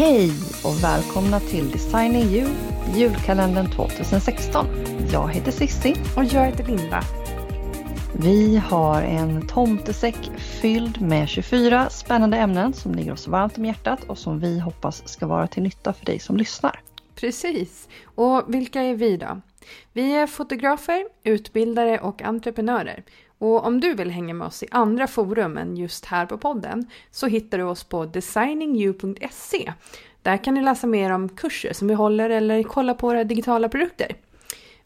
Hej och välkomna till Designing You, julkalendern 2016. Jag heter Sissi. Och jag heter Linda. Vi har en tomtesäck fylld med 24 spännande ämnen som ligger oss varmt om hjärtat och som vi hoppas ska vara till nytta för dig som lyssnar. Precis. Och vilka är vi då? Vi är fotografer, utbildare och entreprenörer. Och om du vill hänga med oss i andra forum än just här på podden så hittar du oss på designingyou.se. Där kan du läsa mer om kurser som vi håller eller kolla på våra digitala produkter.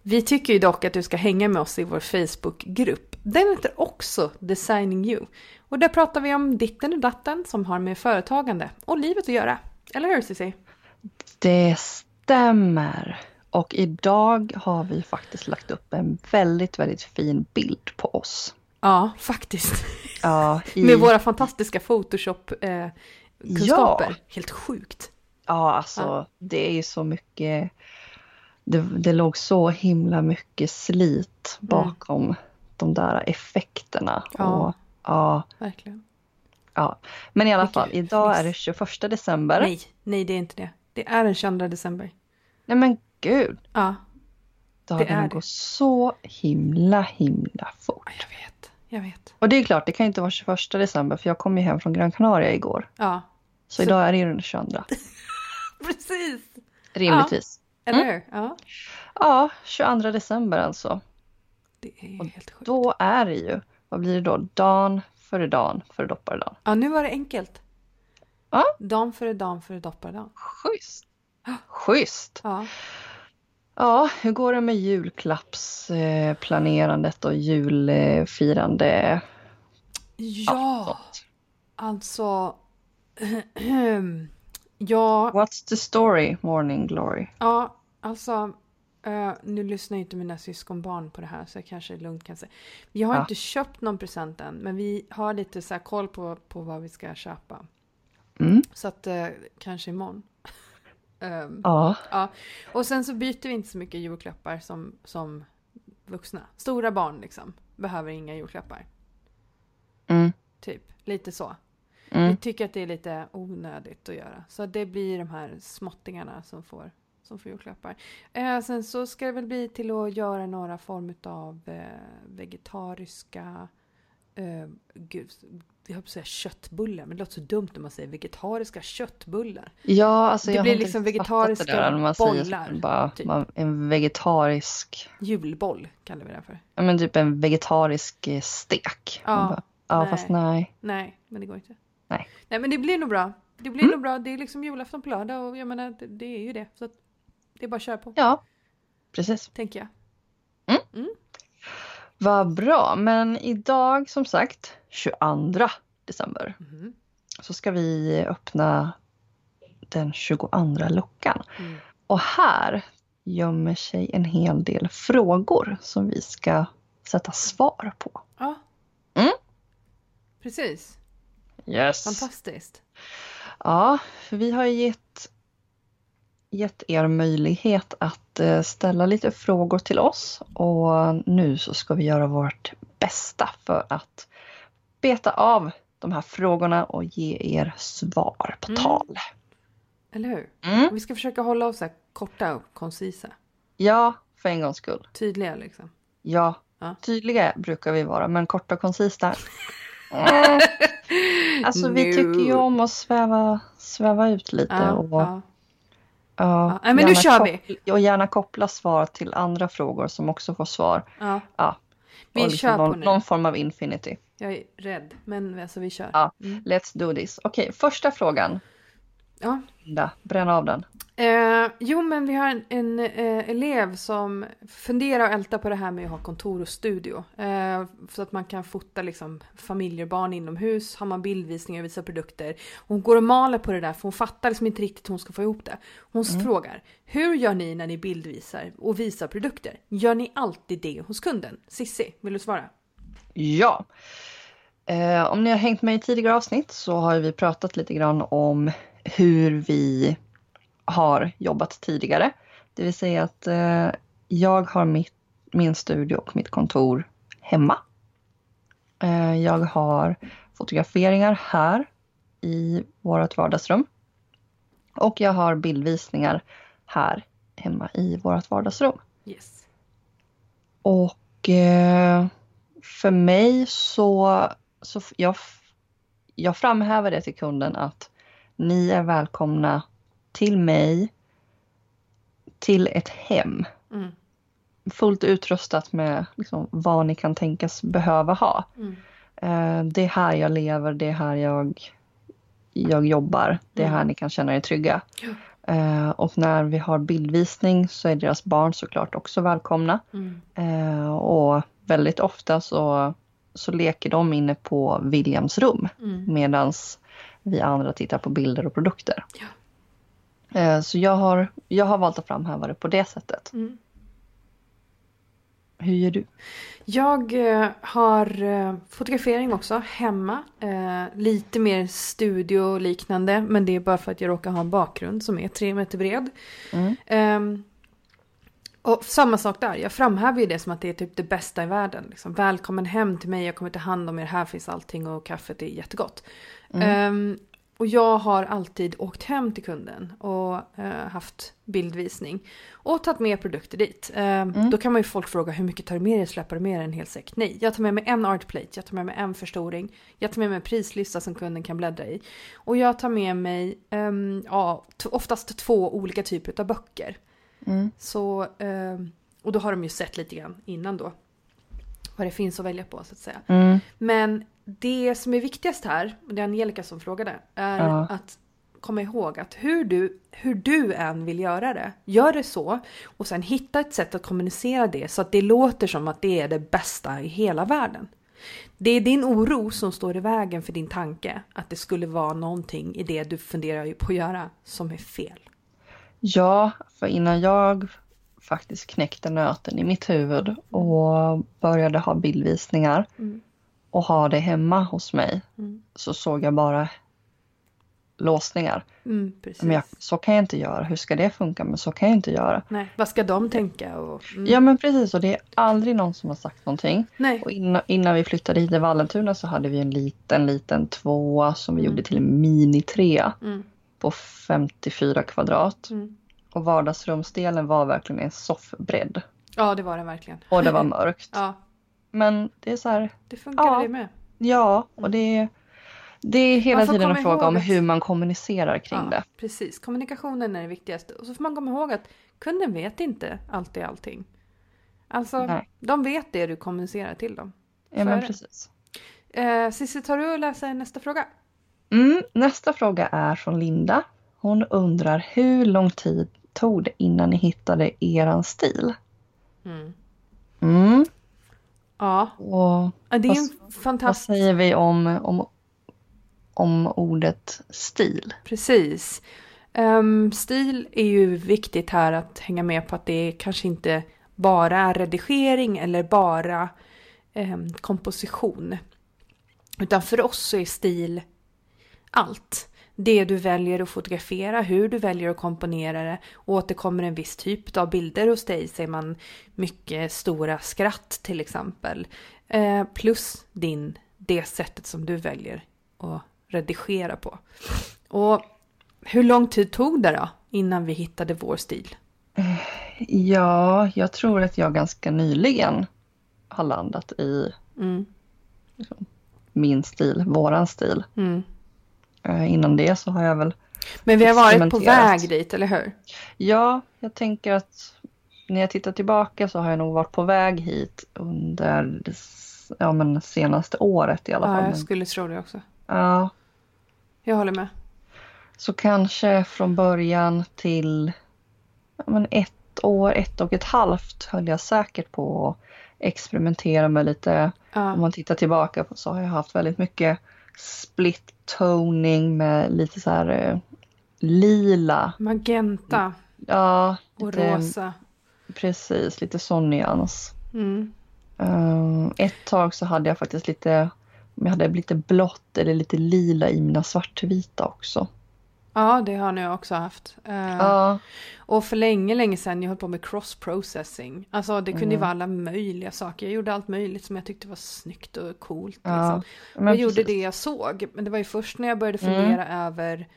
Vi tycker ju dock att du ska hänga med oss i vår Facebookgrupp. Den heter också Designing You. Och där pratar vi om ditten och datten som har med företagande och livet att göra. Eller hur Cissi? Det stämmer. Och idag har vi faktiskt lagt upp en väldigt, väldigt fin bild på oss. Ja, faktiskt. Ja, i... Med våra fantastiska Photoshop-kunskaper. Ja. Helt sjukt. Ja, alltså Ja. det är ju så mycket. Det, det låg så himla mycket slit bakom de där effekterna. Mm. Ja. Och, ja, Verkligen. ja. Men i alla fall, idag är det 21 december. Nej, nej det är inte det. Det är den 22 december. Nej men gud, Ja, är det. går så himla himla fort. jag vet. Jag vet. Och det är klart, det kan inte vara 21 december för jag kom ju hem från Gran Canaria igår. Ja, Så, Så- idag är det ju den 22. precis. Rimligtvis. Eller Mm. Ja, Ja, 22 december alltså. det är Och helt sjukt. Då är det ju, vad blir det då? Dan före dan före dopparedan. Ja, nu var det enkelt. Ja. Dan före dan före dopparedan. Schysst! Schysst! Ja. Ja, hur går det med julklappsplanerandet och julfirande? Ja, alltså. ja, What's the story, morning glory? ja, alltså. eh, nu lyssnar ju inte mina syskonbarn på det här så jag kanske lugnt kan säga. Jag har Ja. inte köpt någon present än men vi har lite så koll på, på vad vi ska köpa. Mm. Så att eh, kanske imorgon. Ehm, Ja, Ja, och sen så byter vi inte så mycket julklappar som, som vuxna. Stora barn liksom behöver inga julklappar. mm, Typ, lite så. mm. Vi tycker att det är lite onödigt att göra. Så det blir de här småttingarna som får, som får julklappar. Eh, sen så ska det väl bli till att göra några form av eh, vegetariska... Eh, gud, jag höll på att säga köttbullar, men det låter så dumt när man säger vegetariska köttbullar. ja alltså Det jag blir har inte liksom fattat vegetariska det där, när man säger bollar, så, bara, typ. man, en vegetarisk, Julboll kallar vi det för. ja men typ en vegetarisk eh, stek. Ja, bara, ja nej. fast nej. Nej, men det går inte. Nej. Nej, men det blir nog bra. Det blir Mm. nog bra. Det är liksom julafton på lördag och jag menar, det, det är ju det. Så det är bara att köra på, Ja, precis. tänker jag. Vad bra, men idag som sagt 22 december Mhm. så ska vi öppna den 22 luckan. Mm. Och här gömmer sig en hel del frågor som vi ska sätta svar på. Ja. Mm. Precis. Yes. Fantastiskt. Ja, för vi har ju gett, gett er möjlighet att eh, ställa lite frågor till oss och nu så ska vi göra vårt bästa för att beta av de här frågorna och ge er svar på Mm. tal. Eller hur? Mm. Vi ska försöka hålla oss här korta och koncisa. Ja, för en gångs skull. Tydliga liksom. Ja, Ja. tydliga brukar vi vara, men korta och koncisa. Mm. Alltså vi No. tycker ju om att sväva, sväva ut lite Ja, och ja. Ja, men nu kör vi. Och gärna koppla svar till andra frågor som också får svar. ja. Ja. Vi och kör på någon, nu. någon form av infinity. Jag är rädd, men alltså vi kör. Ja. Mm. Let's do this. Okej, första frågan. Ja. Linda, bränn av den. Eh, jo, men vi har en, en eh, elev som funderar och ältar på det här med att ha kontor och studio. Eh, så att man kan fota liksom, familjer och barn inomhus, har man bildvisningar och visar produkter. Hon går och maler på det där för hon fattar liksom inte riktigt hur hon ska få ihop det. Hon frågar, hur gör ni när ni bildvisar och visar produkter? Gör ni alltid det hos kunden? Sissi, vill du svara? Ja. Eh, om ni har hängt med i tidigare avsnitt så har vi pratat lite grann om hur vi har jobbat tidigare. Det vill säga att eh, jag har mitt, min studio och mitt kontor hemma. Eh, jag har fotograferingar här i vårt vardagsrum. Och jag har bildvisningar här hemma i vårt vardagsrum. Yes. Och eh, för mig så, så jag, jag framhäver det till kunden att ni är välkomna till mig till ett hem. Mm. Fullt utrustat med liksom, vad ni kan tänkas behöva ha. Mm. Eh, det är här jag lever, det är här jag, jag jobbar, det är här Mm. ni kan känna er trygga. Eh, och när vi har bildvisning så är deras barn såklart också välkomna. Mm. Eh, och väldigt ofta så, så leker de inne på Williams rum Mm. Vi andra tittar på bilder och produkter. Ja. Eh, så jag har, jag har valt att framhäva det på det sättet. Mm. Hur gör du? Jag eh, har eh, fotografering också hemma. Lite mer studioliknande men det är bara för att jag råkar ha en bakgrund som är tre meter bred. Mm. Och samma sak där, jag framhäver ju det som att det är typ det bästa i världen. Liksom, Välkommen hem till mig, jag kommer ta hand om er, här finns allting och kaffet är jättegott. Mm. Ehm, och jag har alltid åkt hem till kunden och eh, haft bildvisning. Och tagit med produkter dit. Ehm, Mm. Då kan man ju folk fråga hur mycket tar du med dig? Släpper du med dig en hel säck? Nej, jag tar med mig en artplate, jag tar med mig en förstoring. Jag tar med mig en prislista som kunden kan bläddra i. Och jag tar med mig ehm, ja, oftast två olika typer av böcker. Mm. Så, ehm, och då har de ju sett lite grann innan då. Vad det finns att välja på så att säga. Mm. Men det som är viktigast här, och det är Angelica som frågade, är Ja. att komma ihåg att hur du, hur du än vill göra det, gör det så och sen hitta ett sätt att kommunicera det så att det låter som att det är det bästa i hela världen. Det är din oro som står i vägen för din tanke att det skulle vara någonting i det du funderar på att göra som är fel. Ja, för innan jag faktiskt knäckte nöten i mitt huvud och började ha bildvisningar Mm. och ha det hemma hos mig Mm. så såg jag bara låsningar. Mm. Men jag, så kan jag inte göra. Hur ska det funka? Men så kan jag inte göra. Nej, vad ska de tänka? Och, mm. Ja men precis och det är aldrig någon som har sagt någonting. Nej. Och innan, innan vi flyttade hit till Vallentuna så hade vi en liten, liten tvåa som vi Mm. gjorde till en mini-trea Mm. På 54 kvadrat. Mm. Och vardagsrumsdelen var verkligen en soffbredd. Ja, det var det verkligen. Och det var mörkt. Ja, Men det är så här, det funkar Ja. det med. ja, och det är, det är hela Man tiden en fråga om att- hur man kommunicerar kring ja, det. Precis, kommunikationen är det viktigaste. Och så får man komma ihåg att kunden vet inte alltid allting. Alltså, Nej. de vet det du kommunicerar till dem. Ja, men precis. Eh, Cissi, tar du och läser nästa fråga? Mm, nästa fråga är från Linda. Hon undrar hur lång tid tog det innan ni hittade eran stil? Mm. Mm. Ja, Och det är Vad- en vad fantastisk... säger vi om, om, om ordet stil? Precis. Ehm, stil är ju viktigt här att hänga med på att det kanske inte bara är redigering eller bara ehm, komposition. Utan för oss så är stil allt. Det du väljer att fotografera, hur du väljer att komponera det. Återkommer en viss typ av bilder hos dig, ser man mycket stora skratt till exempel. Eh, plus din, det sättet som du väljer att redigera på. Och hur lång tid tog det då innan vi hittade vår stil? Ja, jag tror att jag ganska nyligen har landat i Mm, min stil, våran stil. mm. Eh, innan det så har jag väl, Men vi har varit på väg dit, eller hur? ja, jag tänker att när jag tittar tillbaka så har jag nog varit på väg hit under ja, men senaste året i alla Ja, fall. jag Men, skulle tro det också. ja, Jag håller med. så kanske från början till ja, men ett år, ett och ett halvt höll jag säkert på att experimentera med lite Om Ja, man tittar tillbaka på så har jag haft väldigt mycket split toning med lite så här eh, lila. magenta Ja, och lite, rosa. precis, lite sån nyans. Mm. Eh, ett tag så hade jag faktiskt lite, jag hade lite blått eller lite lila i mina svartvita också. Ja, det har ni också haft. Eh, Ja, Och för länge, länge sedan jag höll på med cross-processing. Alltså det kunde ju Mm. vara alla möjliga saker. Jag gjorde allt möjligt som jag tyckte var snyggt och coolt. ja. Liksom. jag gjorde det jag såg. Men det var ju först när jag började Mm. fundera över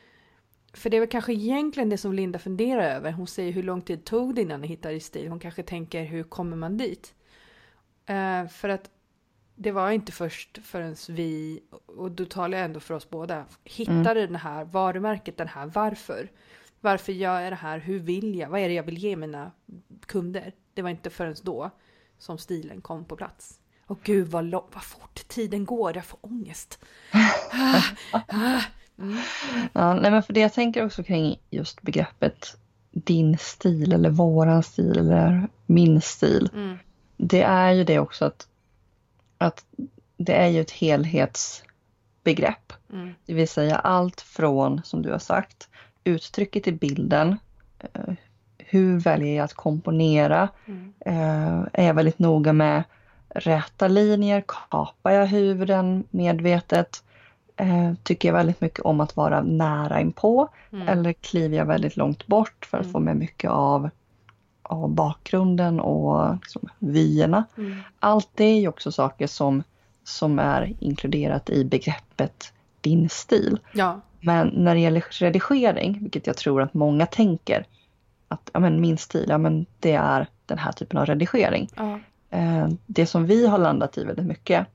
för det är väl kanske egentligen det som Linda funderar över. Hon säger hur lång tid tog det innan ni hittade i stil? Hon kanske tänker hur kommer man dit? Eh, för att det var inte först förrän vi, och då talar jag ändå för oss båda, hittade mm. det här varumärket, den här varför. Varför gör jag det här? Hur vill jag? Vad är det jag vill ge mina kunder? Det var inte förrän då som stilen kom på plats. Och gud vad, vad fort tiden går, jag får ångest. Ah, ah, mm. Ja, nej men för det jag tänker också kring just begreppet din stil eller våran stil eller min stil. Mm. Det är ju det också att, att det är ju ett helhetsbegrepp. Mm. Det vill säga allt från, som du har sagt, uttrycket i bilden. Eh, hur väljer jag att komponera? Mm. Eh, är jag väldigt noga med räta linjer? Kapar jag huvuden medvetet? Eh, tycker jag väldigt mycket om att vara nära inpå mm. eller kliver jag väldigt långt bort för att mm. få med mycket av, av bakgrunden och liksom, vyerna. Mm. Allt det är ju också saker som, som är inkluderat i begreppet din stil. Ja. Men när det gäller redigering, vilket jag tror att många tänker, att ja, men min stil, ja, men det är den här typen av redigering. Ja. Eh, det som vi har landat i väldigt mycket,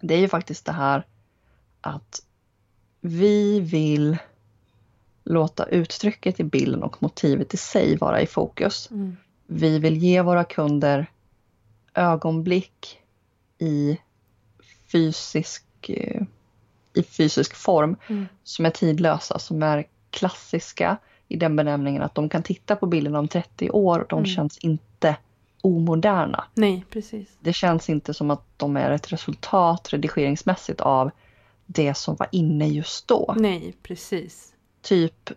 det är ju faktiskt det här att vi vill låta uttrycket i bilden och motivet i sig vara i fokus. Mm. Vi vill ge våra kunder ögonblick i fysisk, eh, i fysisk form mm. som är tidlösa, som är klassiska i den benämningen att de kan titta på bilden om 30 år och de mm. känns inte omoderna. Nej, precis. Det känns inte som att de är ett resultat redigeringsmässigt av det som var inne just då. Nej, precis. Typ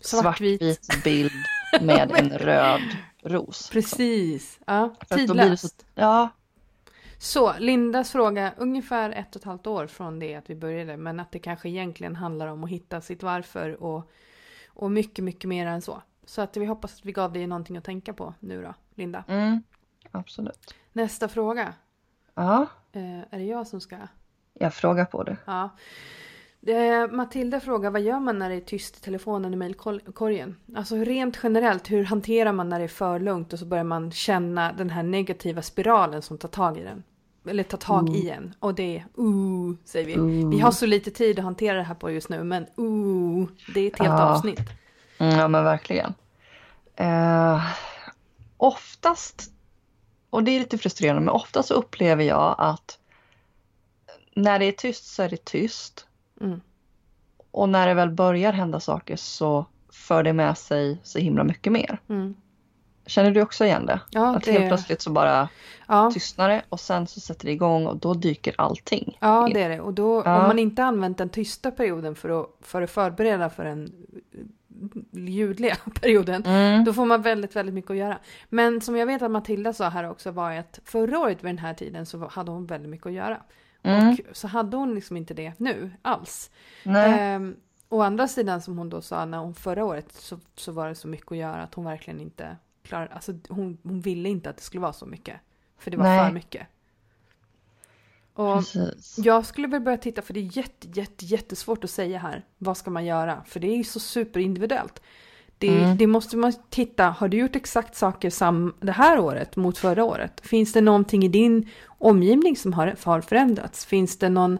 svartvit, svartvit bild med en röd ros. Precis. Ja, tidlöst. Så, ja. Så, Lindas fråga, ungefär ett och ett halvt år från det att vi började, men att det kanske egentligen handlar om att hitta sitt varför och, och mycket, mycket mer än så. Så att vi hoppas att vi gav dig någonting att tänka på nu då, Linda. Mm, absolut. Nästa fråga. Ja. Eh, är det jag som ska? Jag frågar på det. Ja. Eh, Matilda frågar vad gör man när det är tyst i telefonen i mejlkorgen? Alltså rent generellt, hur hanterar man när det är för lugnt och så börjar man känna den här negativa spiralen som tar tag i den? Eller tar tag mm. i en. Och det är uh, säger vi. Uh. Vi har så lite tid att hantera det här på just nu, men uh, det är ett helt ja. avsnitt. Mm, ja men verkligen. Eh, oftast, och det är lite frustrerande, men oftast upplever jag att när det är tyst så är det tyst. Mm. Och när det väl börjar hända saker så för det med sig så himla mycket mer. Mm. Känner du också igen det? Ja, att det... helt plötsligt så bara ja. tystnar det och sen så sätter det igång och då dyker allting. Ja in. det är det. Och då, ja. om man inte använt den tysta perioden för att, för att förbereda för den ljudliga perioden, mm. då får man väldigt, väldigt mycket att göra. Men som jag vet att Matilda sa här också var att förra året vid den här tiden så hade hon väldigt mycket att göra. Mm. Och så hade hon liksom inte det nu alls. Ehm, å andra sidan som hon då sa när hon förra året så, så var det så mycket att göra att hon verkligen inte klarade, alltså hon, hon ville inte att det skulle vara så mycket. För det var Nej. för mycket. Och Precis. jag skulle väl börja titta, för det är jätte, jätte, jättesvårt att säga här. Vad ska man göra? För det är ju så superindividuellt. Det, mm. det, måste man titta, har du gjort exakt saker sam, det här året mot förra året? Finns det någonting i din omgivning som har, har förändrats? Finns det någon,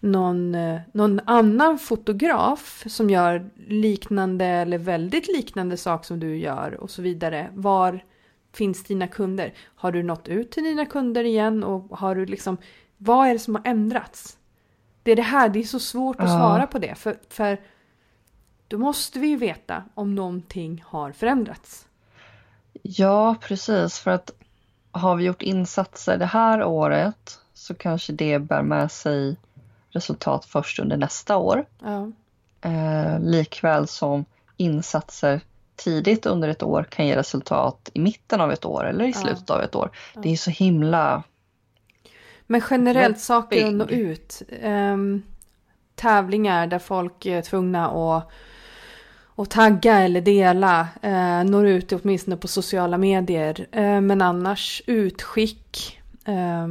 någon, eh, någon annan fotograf som gör liknande eller väldigt liknande sak som du gör och så vidare? Var finns dina kunder? Har du nått ut till dina kunder igen och har du liksom, vad är det som har ändrats? Det är det här, det är så svårt att ja. svara på det för, för då måste vi ju veta om någonting har förändrats. Ja, precis. För att har vi gjort insatser det här året så kanske det bär med sig resultat först under nästa år. Ja. Eh, likväl som insatser tidigt under ett år kan ge resultat i mitten av ett år eller i slutet ja. av ett år. Ja. Det är så himla... Men generellt saker att nå ut. Um, tävlingar där folk är tvungna att och tagga eller dela, eh, når ut åtminstone på sociala medier. Eh, men annars utskick, eh,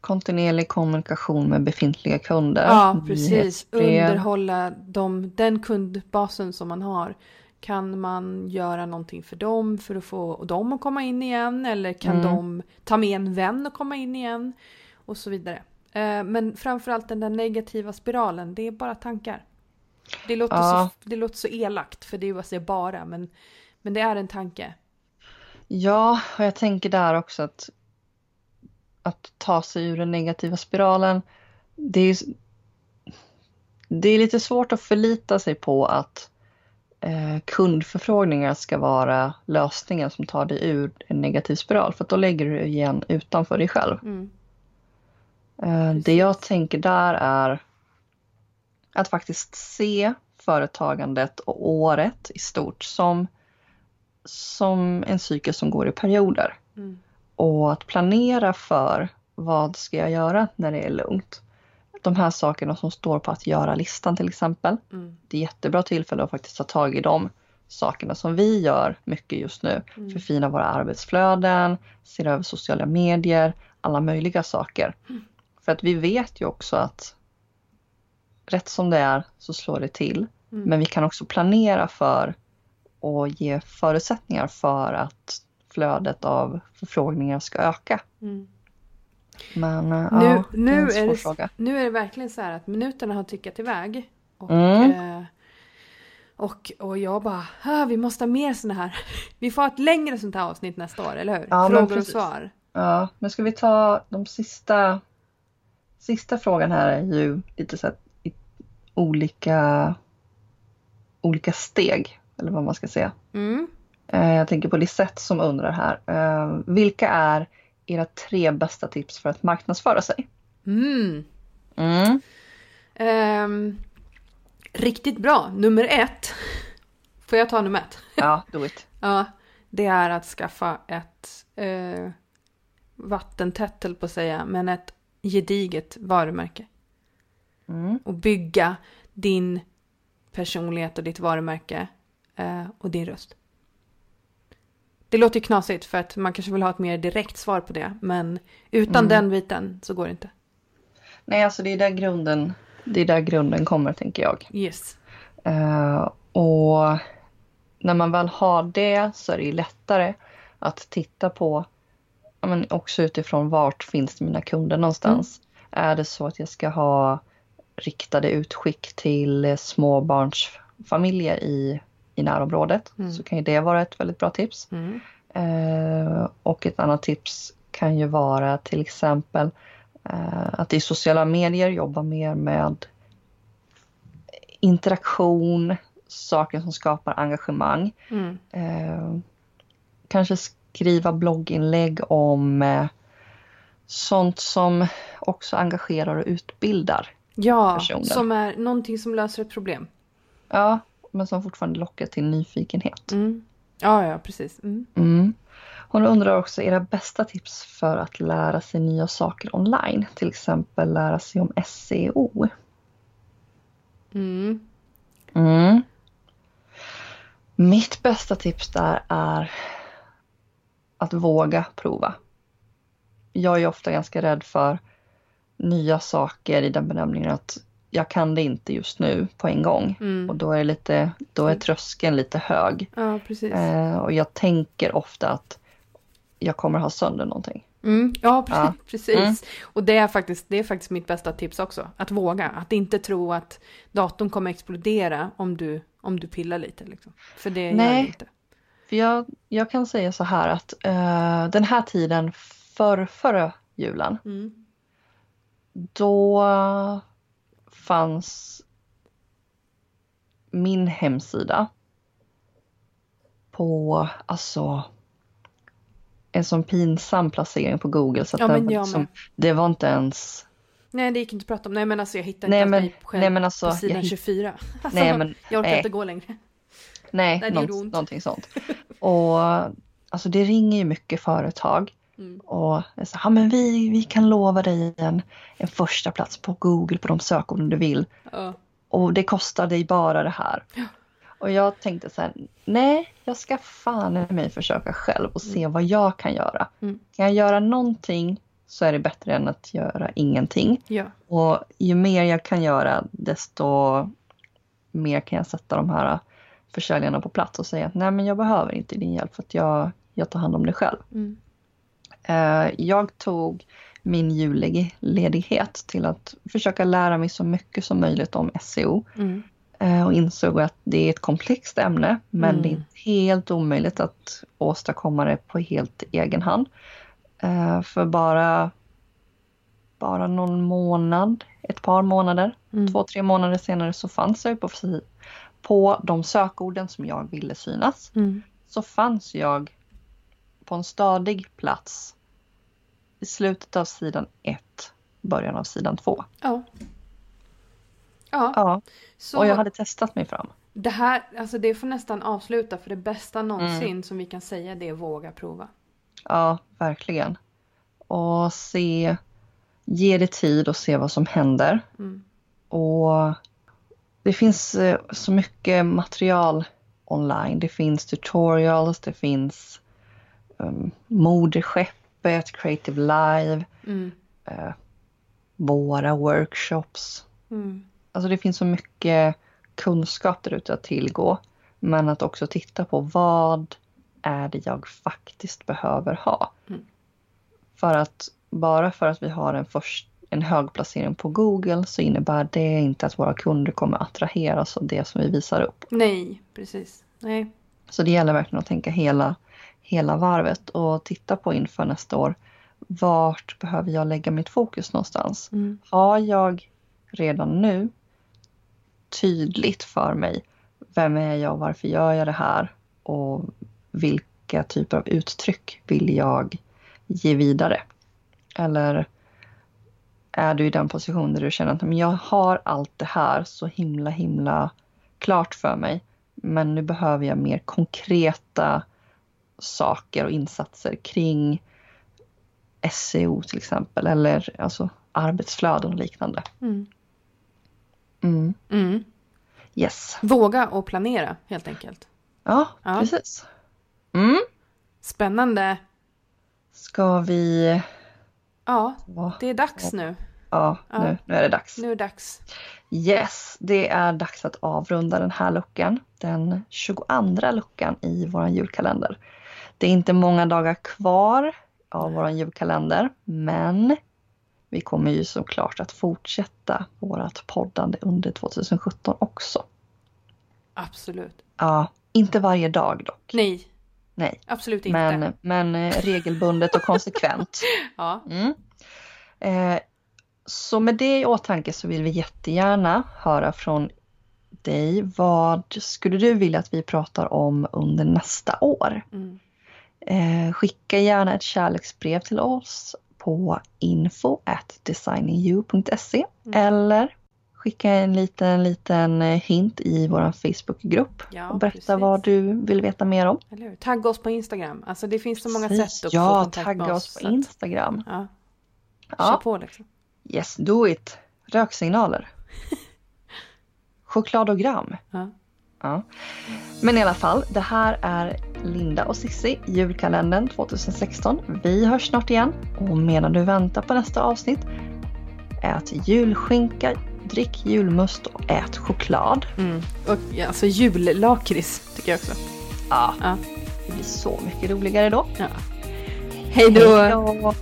kontinuerlig kommunikation med befintliga kunder. Ja, precis. Underhålla dem, den kundbasen som man har. Kan man göra någonting för dem för att få dem att komma in igen? Eller kan Mm. de ta med en vän och komma in igen? Och så vidare. Eh, Men framförallt den där negativa spiralen, det är bara tankar. Det låter, Ja. så, det låter så elakt, för det är ju säga bara, men, men det är en tanke. Ja, och jag tänker där också att att ta sig ur den negativa spiralen. Det är, det är lite svårt att förlita sig på att eh, kundförfrågningar ska vara lösningen som tar dig ur en negativ spiral. För då lägger du igen utanför dig själv. Mm. Eh, det jag tänker där är att faktiskt se företagandet och året i stort som, som en cykel som går i perioder. Mm. Och att planera för vad ska jag göra när det är lugnt. De här sakerna som står på att göra-listan till exempel. Mm. Det är jättebra tillfälle att faktiskt ta tag i de sakerna som vi gör mycket just nu. Mm. Förfina våra arbetsflöden, se över sociala medier, alla möjliga saker. Mm. För att vi vet ju också att rätt som det är så slår det till. Mm. Men vi kan också planera för och ge förutsättningar för att flödet av förfrågningar ska öka. Mm. Men eh, Nu- ja, nu är en är svår det- fråga. Nu är det verkligen så här att minuterna har tickat iväg. Och, Mm. eh, och, och jag bara, ah, vi måste ha mer såna här. Vi får ha ett längre sånt här avsnitt nästa år, eller hur? Ja, Frågor och svar. Ja, men ska vi ta de sista... Sista frågan här är ju lite så här olika, olika steg, eller vad man ska säga. Mm. Eh, Jag tänker på Lisette som undrar här. eh, Vilka är era tre bästa tips för att marknadsföra sig? Mm. Mm. Ehm, riktigt bra. Nummer ett. Får jag ta nummer ett? Ja, do it. Ja, det är att skaffa ett eh, vattentätt, på att säga, men ett gediget varumärke. Mm. Och bygga din personlighet och ditt varumärke eh, och din röst. Det låter ju knasigt för att man kanske vill ha ett mer direkt svar på det, men utan Mm. den biten så går det inte. Nej, alltså det är där grunden, det är där grunden kommer, tänker jag. Yes. Eh, och när man väl har det så är det ju lättare att titta på, men också utifrån vart finns mina kunder någonstans. Är det så att jag ska ha riktade utskick till eh, småbarnsfamiljer i, i närområdet Mm. så kan ju det vara ett väldigt bra tips. Mm. Eh, och ett annat tips kan ju vara till exempel eh, att i sociala medier jobba mer med interaktion, saker som skapar engagemang. Mm. Eh, kanske skriva blogginlägg om eh, sånt som också engagerar och utbildar. Ja, Personer. som är någonting som löser ett problem. Ja, men som fortfarande lockar till nyfikenhet. Mm. Ja, ja, precis. Mm. Mm. Hon undrar också era bästa tips för att lära sig nya saker online. Till exempel lära sig om SEO. Mm. Mm. Mitt bästa tips där är att våga prova. Jag är ofta ganska rädd för nya saker i den benämningen att jag kan det inte just nu på en gång. Mm. Och då är, lite, då är tröskeln lite hög. Ja, precis. Eh, och jag tänker ofta att jag kommer ha sönder någonting. Mm, ja, pre- Ja. precis. Mm. Och det är, faktiskt, det är faktiskt mitt bästa tips också. Att våga. Att inte tro att datorn kommer explodera om du, om du pillar lite. Liksom. För det gör Nej. det inte. För jag, jag kan säga så här att eh, den här tiden för förra julen, Mm. Då fanns min hemsida på alltså en sån pinsam placering på Google så att Ja, den liksom, det var inte ens Nej, det gick inte att prata om. Nej, men alltså jag hittar Nej, inte men- mig själv nej, men alltså, på sidan jag hitt- 24. Alltså, Nej, men- jag orkar nej. inte gå längre. Nej, Nej, någonting sånt. Och alltså det ringer ju mycket företag Mm. och är så, ja, men vi, vi kan lova dig en, en första plats på Google på de sökorden du vill. Ja. Och det kostar dig bara det här. Ja. Och jag tänkte så här, nej, jag ska fan i mig försöka själv och se vad jag kan göra. Mm. Kan jag göra någonting så är det bättre än att göra ingenting. Ja. Och ju mer jag kan göra desto mer kan jag sätta de här försäljarna på plats och säga att nej men jag behöver inte din hjälp för att jag, jag tar hand om det själv. Mm. Eh, jag tog min julledighet till att försöka lära mig så mycket som möjligt om SEO Mm. eh, och insåg att det är ett komplext ämne men Mm. det är inte helt omöjligt att åstadkomma det på helt egen hand. Eh, För bara, bara någon månad, ett par månader, Mm. två, tre månader senare så fanns jag på, på de sökorden som jag ville synas. Mm. Så fanns jag på en stadig plats i slutet av sidan 1, början av sidan 2. Ja. Ja, Ja, så och jag hade testat mig fram. det här, alltså det får nästan avsluta för det bästa någonsin som vi kan säga det är våga prova. Ja, verkligen. Och se, ge det tid och se vad som händer. Mm. Och det finns eh, så mycket material online. Det finns tutorials, det finns um, Modeskeppet, Creative Live, Mm. eh, våra workshops. Mm. Alltså det finns så mycket kunskap där ute att tillgå. Men att också titta på vad är det jag faktiskt behöver ha. Mm. För att bara för att vi har en, först, en hög placering på Google så innebär det inte att våra kunder kommer attraheras av det som vi visar upp. Nej, precis. Nej. Så det gäller verkligen att tänka hela, hela varvet och titta på inför nästa år. Vart behöver jag lägga mitt fokus någonstans? Mm. har jag redan nu tydligt för mig vem är jag varför gör jag det här och vilka typer av uttryck vill jag ge vidare? Eller är du i den position där du känner att "Men jag har allt det här så himla himla klart för mig men nu behöver jag mer konkreta saker och insatser kring SEO till exempel eller alltså arbetsflöden och liknande. Mm. Mm. Mm. Yes. Våga och planera helt enkelt. Ja, Ja. precis. Mm. Spännande. Ska vi... Ja, det är dags nu. Ja, Ja. Nu, nu är det dags. Nu är det dags. Yes, det är dags att avrunda den här luckan. Den 22 luckan i vår julkalender. Det är inte många dagar kvar av vår julkalender, men vi kommer ju såklart att fortsätta vårt poddande under 2017 också. Absolut. Ja, inte varje dag dock. Nej, Nej, absolut inte. men, men eh, regelbundet och konsekvent. Ja. Mm. Eh, så med det i åtanke så vill vi jättegärna höra från dig. Vad skulle du vilja att vi pratar om under nästa år? Mm. Eh, skicka gärna ett kärleksbrev till oss på info designingyou.se Mm. eller skicka en liten, liten hint i vår Facebookgrupp Ja, och berätta precis. vad du vill veta mer om. Tagga oss på Instagram. Alltså det finns så många Precis. sätt att få Ja, kontakt med tagga oss. oss på så att- Instagram. Ja, kör Ja. på liksom. Yes, do it. Röksignaler. Chokladogram. Ja. Ja. Men i alla fall, det här är Linda och Sissi, julkalendern 2016. Vi hörs snart igen och medan du väntar på nästa avsnitt, ät julskinka, drick julmust och ät choklad. Mm. Och ja, alltså jullakrits tycker jag också. Ja, Ja. det blir så mycket roligare då. Ja. Hej då! Hej då!